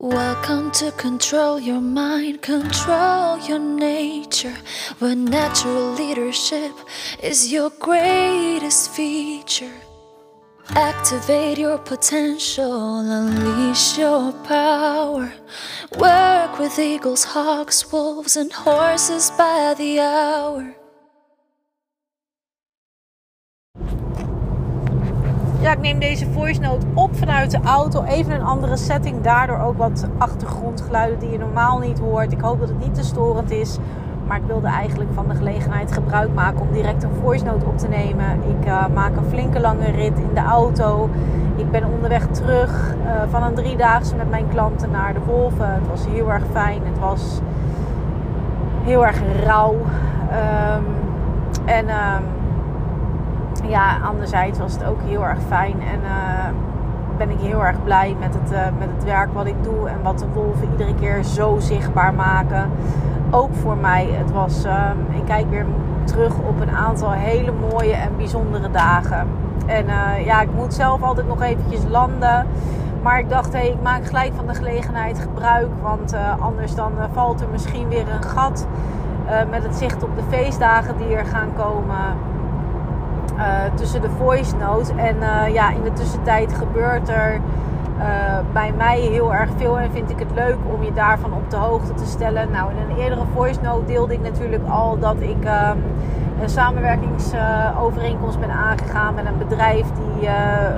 Welcome to control your mind, control your nature. Where natural leadership is your greatest feature. Activate your potential, unleash your power. Work with eagles, hawks, wolves, and horses by the hour. Ja, ik neem deze voice note op vanuit de auto. Even een andere setting. Daardoor ook wat achtergrondgeluiden die je normaal niet hoort. Ik hoop dat het niet te storend is. Maar ik wilde eigenlijk van de gelegenheid gebruik maken om direct een voice note op te nemen. Ik uh, maak een flinke lange rit in de auto. Ik ben onderweg terug uh, van een driedaagse met mijn klanten naar de Wolven. Het was heel erg fijn. Het was heel erg rauw. Um, en... Um, ja, anderzijds was het ook heel erg fijn. En uh, ben ik heel erg blij met het, uh, met het werk wat ik doe. En wat de wolven iedere keer zo zichtbaar maken. Ook voor mij. Het was, uh, ik kijk weer terug op een aantal hele mooie en bijzondere dagen. En ja, ik moet zelf altijd nog eventjes landen. Maar ik dacht, hé, hey, ik maak gelijk van de gelegenheid gebruik. Want anders dan valt er misschien weer een gat. met het zicht op de feestdagen die er gaan komen. Uh, tussen de voice notes. En uh, ja, in de tussentijd gebeurt er uh, bij mij heel erg veel. En vind ik het leuk om je daarvan op de hoogte te stellen. Nou, in een eerdere voice note deelde ik natuurlijk al dat ik um, een samenwerkingsovereenkomst ben aangegaan met een bedrijf die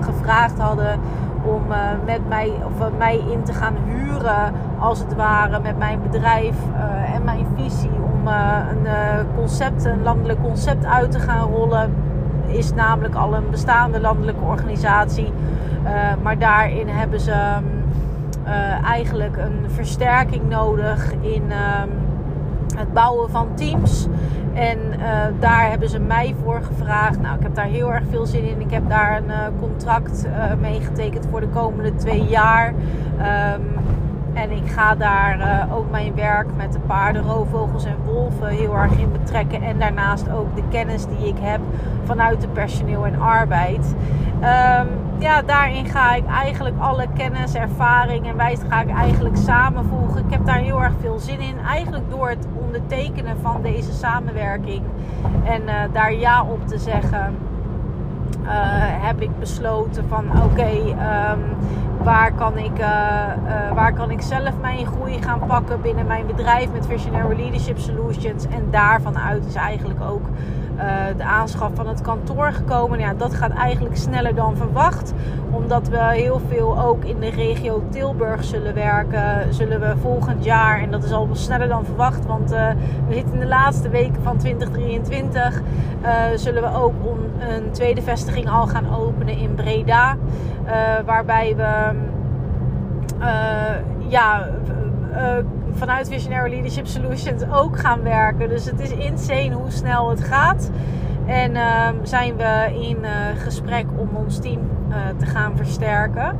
gevraagd hadden om met mij, of mij in te gaan huren, als het ware, met mijn bedrijf en mijn visie om een concept, een landelijk concept uit te gaan rollen is namelijk al een bestaande landelijke organisatie. Uh, maar daarin hebben ze uh, eigenlijk een versterking nodig in um, het bouwen van teams. En uh, daar hebben ze mij voor gevraagd. Nou, ik heb daar heel erg veel zin in. Ik heb daar een contract mee getekend voor de komende twee jaar. Um, en ik ga daar uh, ook mijn werk met de paarden, roofvogels en wolven heel erg in betrekken. En daarnaast ook de kennis die ik heb vanuit de personeel en arbeid. Um, ja, daarin ga ik eigenlijk alle kennis, ervaring en wijs ga ik eigenlijk samenvoegen. Ik heb daar heel erg veel zin in. Eigenlijk door het ondertekenen van deze samenwerking en uh, daar ja op te zeggen. Uh, heb ik besloten van oké, um, waar, kan ik, uh, uh, waar kan ik zelf mijn groei gaan pakken binnen mijn bedrijf met Visionary Leadership Solutions. En daarvan uit is eigenlijk ook de aanschaf van het kantoor gekomen. Ja, dat gaat eigenlijk sneller dan verwacht. Omdat we heel veel ook in de regio Tilburg zullen werken. Zullen we volgend jaar, en dat is al sneller dan verwacht, want we zitten in de laatste weken van 2023. zullen we ook een tweede vestiging al gaan openen in Breda. Uh, waarbij we uh, ja, uh, vanuit Visionary Leadership Solutions ook gaan werken. Dus het is insane hoe snel het gaat. En ehm, zijn we in gesprek om ons team te gaan versterken.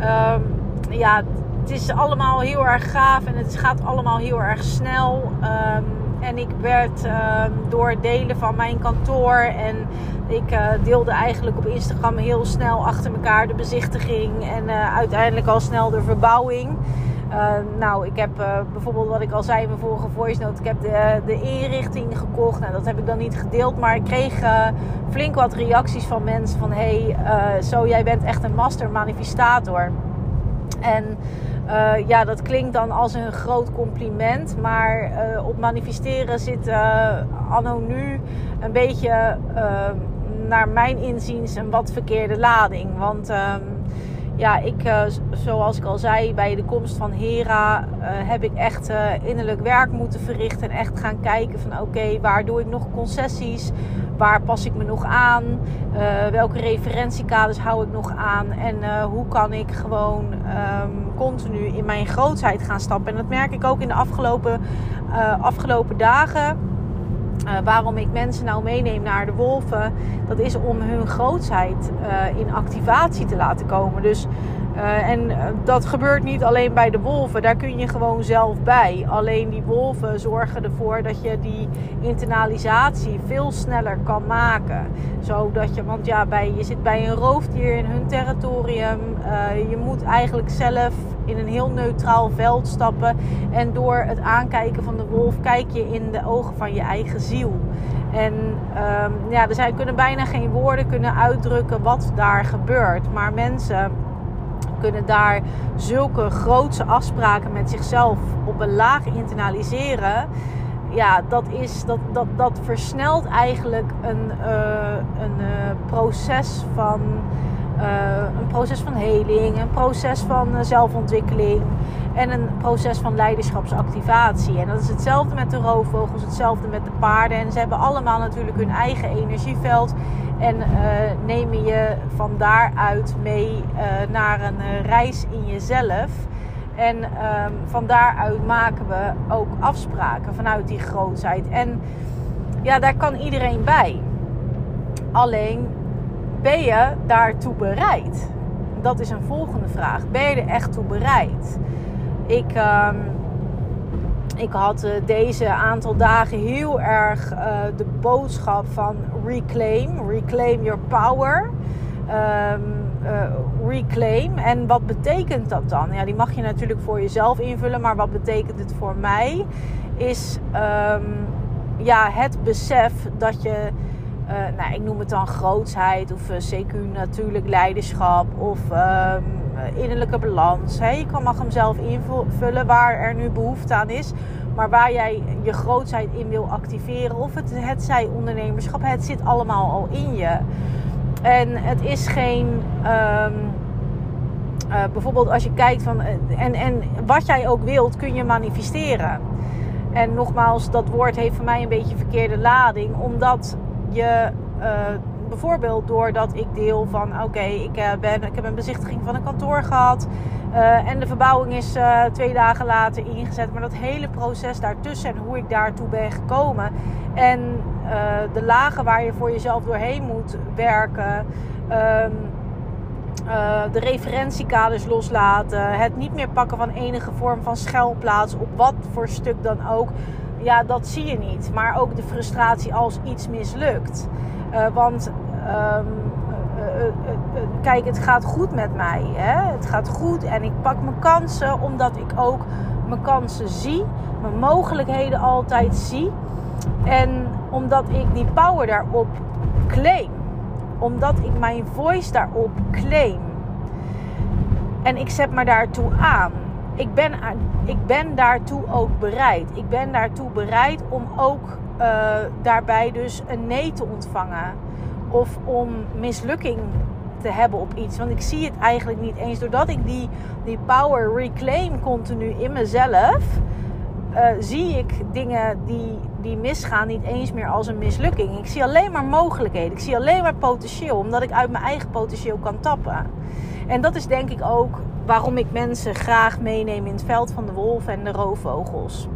Um, ja, het is allemaal heel erg gaaf en het gaat allemaal heel erg snel. En ik werd uh, door delen van mijn kantoor en ik uh, deelde eigenlijk op Instagram heel snel achter elkaar de bezichtiging en uh, uiteindelijk al snel de verbouwing. Uh, nou, ik heb bijvoorbeeld wat ik al zei in mijn vorige voice note, ik heb de, de inrichting gekocht. Nou, dat heb ik dan niet gedeeld, maar ik kreeg flink wat reacties van mensen van hey, zo jij bent echt een master manifestator. En uh, ja, dat klinkt dan als een groot compliment. Maar uh, op manifesteren zit uh, anno nu een beetje, naar mijn inziens, een wat verkeerde lading. Want ehm, ja, ik, zoals ik al zei, bij de komst van Hera heb ik echt innerlijk werk moeten verrichten. En echt gaan kijken van oké, waar doe ik nog concessies? Waar pas ik me nog aan? Welke referentiekaders hou ik nog aan? En hoe kan ik gewoon um, continu in mijn grootheid gaan stappen? En dat merk ik ook in de afgelopen, afgelopen dagen. Waarom ik mensen nou meeneem naar de wolven, dat is om hun grootheid in activatie te laten komen. Dus Uh, en dat gebeurt niet alleen bij de wolven, daar kun je gewoon zelf bij. Alleen die wolven zorgen ervoor dat je die internalisatie veel sneller kan maken. Zodat je, want ja, bij, je zit bij een roofdier in hun territorium. Je moet eigenlijk zelf in een heel neutraal veld stappen. En door het aankijken van de wolf kijk je in de ogen van je eigen ziel. En um, ja, er zijn, kunnen bijna geen woorden kunnen uitdrukken wat daar gebeurt. Maar mensen kunnen daar zulke grootse afspraken met zichzelf op een laag internaliseren. Ja, dat, is, dat, dat, dat versnelt eigenlijk een, uh, een uh, proces van. Uh, een proces van heling, een proces van zelfontwikkeling en een proces van leiderschapsactivatie. En dat is hetzelfde met de roofvogels, hetzelfde met de paarden. En ze hebben allemaal natuurlijk hun eigen energieveld en uh, nemen je van daaruit mee naar een reis in jezelf. En um, van daaruit maken we ook afspraken vanuit die grootheid. En ja, daar kan iedereen bij. Alleen ben je daartoe bereid? Dat is een volgende vraag. Ben je er echt toe bereid? Ik. Um, ik had uh, deze aantal dagen heel erg uh, de boodschap van reclaim, reclaim your power. Um, uh, reclaim. En wat betekent dat dan? Ja, die mag je natuurlijk voor jezelf invullen, maar wat betekent het voor mij? Is um, ja, het besef dat je, nou, ik noem het dan grootsheid of CQ natuurlijk leiderschap of um, innerlijke balans. Hè? Je kan, mag hem zelf invullen waar er nu behoefte aan is. Maar waar jij je grootheid in wil activeren. Of het, het zij ondernemerschap. Het zit allemaal al in je. En het is geen... Um, uh, bijvoorbeeld als je kijkt van... En, en wat jij ook wilt kun je manifesteren. En nogmaals, dat woord heeft voor mij een beetje verkeerde lading. Omdat je... Uh, bijvoorbeeld doordat ik deel van oké, ik, uh, ben, ik heb een bezichtiging van een kantoor gehad. Uh, en de verbouwing is twee dagen later ingezet. Maar dat hele proces daartussen en hoe ik daartoe ben gekomen. En de lagen waar je voor jezelf doorheen moet werken. Um, de referentiekaders loslaten. Het niet meer pakken van enige vorm van schuilplaats. Op wat voor stuk dan ook. Ja, dat zie je niet. Maar ook de frustratie als iets mislukt. Uh, want um, uh, uh, kijk, het gaat goed met mij. Hè? Het gaat goed en ik pak mijn kansen omdat ik ook mijn kansen zie. Mijn mogelijkheden altijd zie. En omdat ik die power daarop claim. Omdat ik mijn voice daarop claim. En ik zet me daartoe aan. Ik ben, ik ben daartoe ook bereid. Ik ben daartoe bereid om ook uh, daarbij dus een nee te ontvangen. Of om mislukking te hebben op iets. Want ik zie het eigenlijk niet eens. Doordat ik die, die power reclaim continu in mezelf. Uh, zie ik dingen die, die misgaan niet eens meer als een mislukking. Ik zie alleen maar mogelijkheden. Ik zie alleen maar potentieel. Omdat ik uit mijn eigen potentieel kan tappen. En dat is denk ik ook waarom ik mensen graag meeneem in het veld van de wolven en de roofvogels.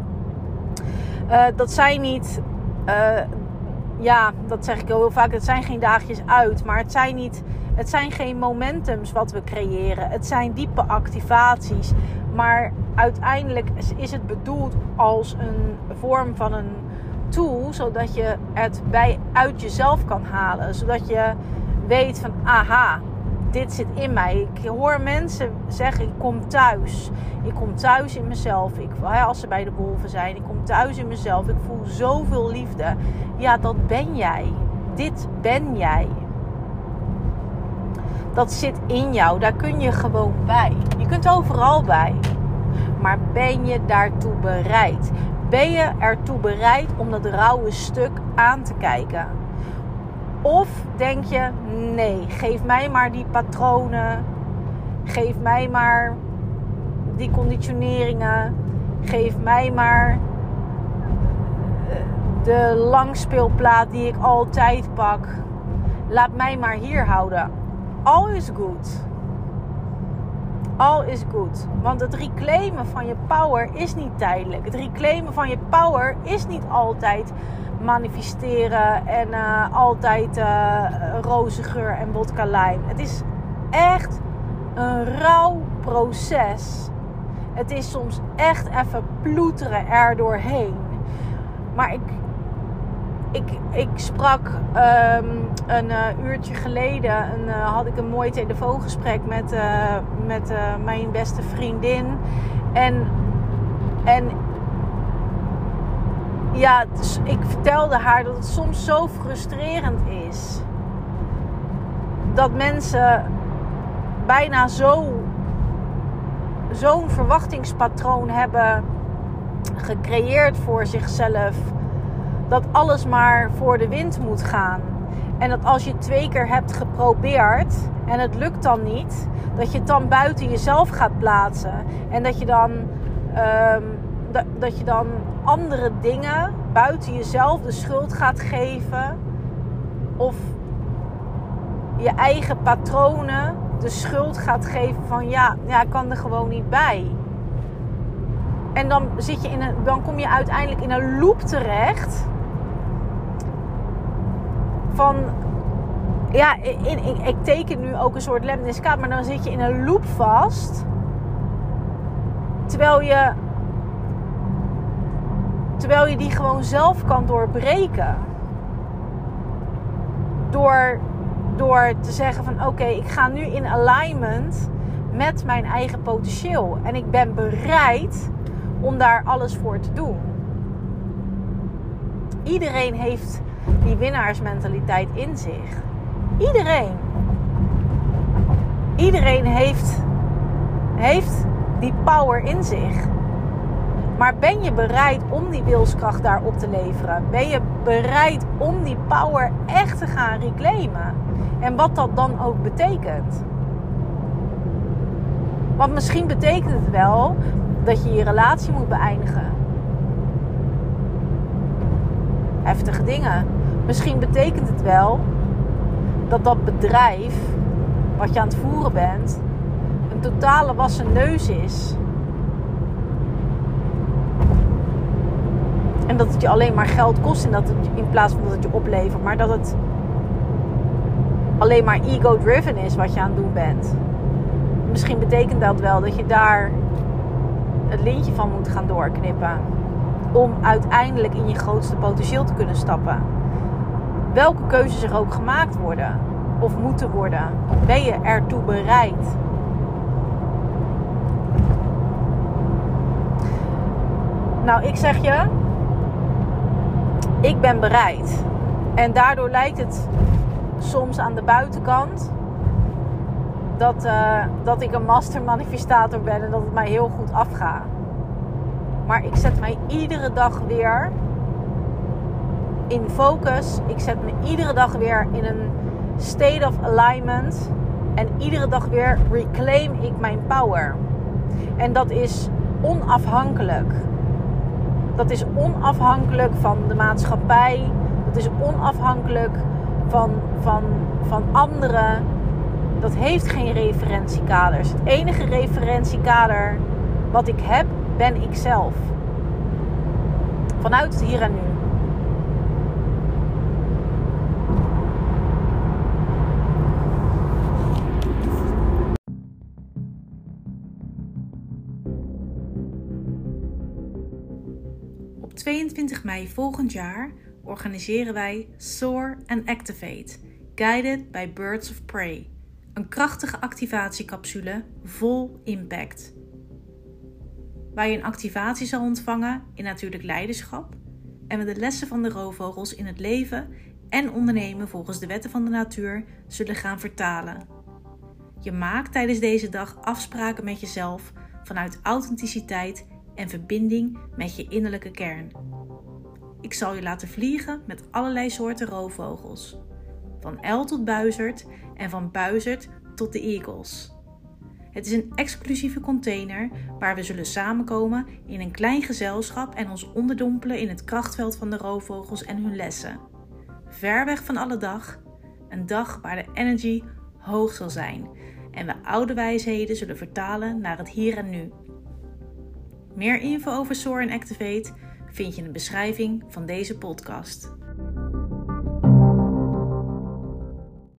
Uh, dat zijn niet, uh, ja, dat zeg ik heel vaak, het zijn geen dagjes uit, maar het zijn niet, het zijn geen momentums wat we creëren. Het zijn diepe activaties, maar uiteindelijk is het bedoeld als een vorm van een tool, zodat je het bij uit jezelf kan halen, zodat je weet van, aha, dit zit in mij. Ik hoor mensen zeggen: ik kom thuis. Ik kom thuis in mezelf. Ik, als ze bij de wolven zijn, ik kom thuis in mezelf. Ik voel zoveel liefde. Ja, dat ben jij. Dit ben jij. Dat zit in jou. Daar kun je gewoon bij. Je kunt overal bij. Maar ben je daartoe bereid? Ben je ertoe bereid om dat rauwe stuk aan te kijken? Of denk je, nee, geef mij maar die patronen. Geef mij maar die conditioneringen. Geef mij maar eh, de langspeelplaat die ik altijd pak. Laat mij maar hier houden. All is good. All is good. Want het reclaimen van je power is niet tijdelijk. Het reclaimen van je power is niet altijd manifesteren en uh, altijd uh, roze geur en vodka. Het is echt een rauw proces. Het is soms echt even ploeteren er doorheen. Maar ik, ik, ik sprak ehm, een uh, uurtje geleden, een, had ik een mooi telefoongesprek met, met mijn beste vriendin. En, en ja, dus ik vertelde haar dat het soms zo frustrerend is. Dat mensen bijna zo, zo'n verwachtingspatroon hebben gecreëerd voor zichzelf. Dat alles maar voor de wind moet gaan. En dat als je twee keer hebt geprobeerd en het lukt dan niet, dat je het dan buiten jezelf gaat plaatsen. En dat je dan, um, dat, dat je dan andere dingen buiten jezelf de schuld gaat geven. Of je eigen patronen de schuld gaat geven van ja, ja, ik kan er gewoon niet bij. En dan, zit je in een, dan kom je uiteindelijk in een loop terecht. Van ja, in, ik teken nu ook een soort lemniskaat, maar dan zit je in een loop vast. Terwijl je, terwijl je die gewoon zelf kan doorbreken. Door door te zeggen van oké, ik ga nu in alignment met mijn eigen potentieel. En ik ben bereid om daar alles voor te doen. Iedereen heeft die winnaarsmentaliteit in zich. Iedereen. Iedereen heeft, heeft die power in zich. Maar ben je bereid om die wilskracht daarop te leveren? Ben je bereid om die power echt te gaan reclaimen? En wat dat dan ook betekent. Want misschien betekent het wel dat je je relatie moet beëindigen. Heftige dingen. Misschien betekent het wel dat dat bedrijf wat je aan het voeren bent een totale wassen neus is. En dat het je alleen maar geld kost in, dat het, in plaats van dat het je oplevert. Maar dat het alleen maar ego-driven is wat je aan het doen bent. Misschien betekent dat wel dat je daar het lintje van moet gaan doorknippen. Om uiteindelijk in je grootste potentieel te kunnen stappen. Welke keuzes er ook gemaakt worden of moeten worden, ben je ertoe bereid? Nou, ik zeg je, ik ben bereid. En daardoor lijkt het soms aan de buitenkant dat, uh, dat ik een master manifestator ben en dat het mij heel goed afgaat. Maar ik zet mij iedere dag weer in focus. Ik zet me iedere dag weer in een state of alignment. En iedere dag weer reclaim ik mijn power. En dat is onafhankelijk. Dat is onafhankelijk van de maatschappij. Dat is onafhankelijk van, van, van anderen. Dat heeft geen referentiekaders. Het enige referentiekader wat ik heb, ben ik zelf. Vanuit het hier en nu. 22 mei volgend jaar organiseren wij Soar and Activate, guided by Birds of Prey. Een krachtige activatiecapsule vol impact. Waar je een activatie zal ontvangen in natuurlijk leiderschap en we de lessen van de roofvogels in het leven en ondernemen volgens de wetten van de natuur zullen gaan vertalen. Je maakt tijdens deze dag afspraken met jezelf vanuit authenticiteit en verbinding met je innerlijke kern. Ik zal je laten vliegen met allerlei soorten roofvogels. Van uil tot buizerd en van buizerd tot de eagles. Het is een exclusieve container waar we zullen samenkomen in een klein gezelschap en ons onderdompelen in het krachtveld van de roofvogels en hun lessen. Ver weg van alle dag, een dag waar de energy hoog zal zijn en we oude wijsheden zullen vertalen naar het hier en nu. Meer info over Soar en Activate vind je in de beschrijving van deze podcast.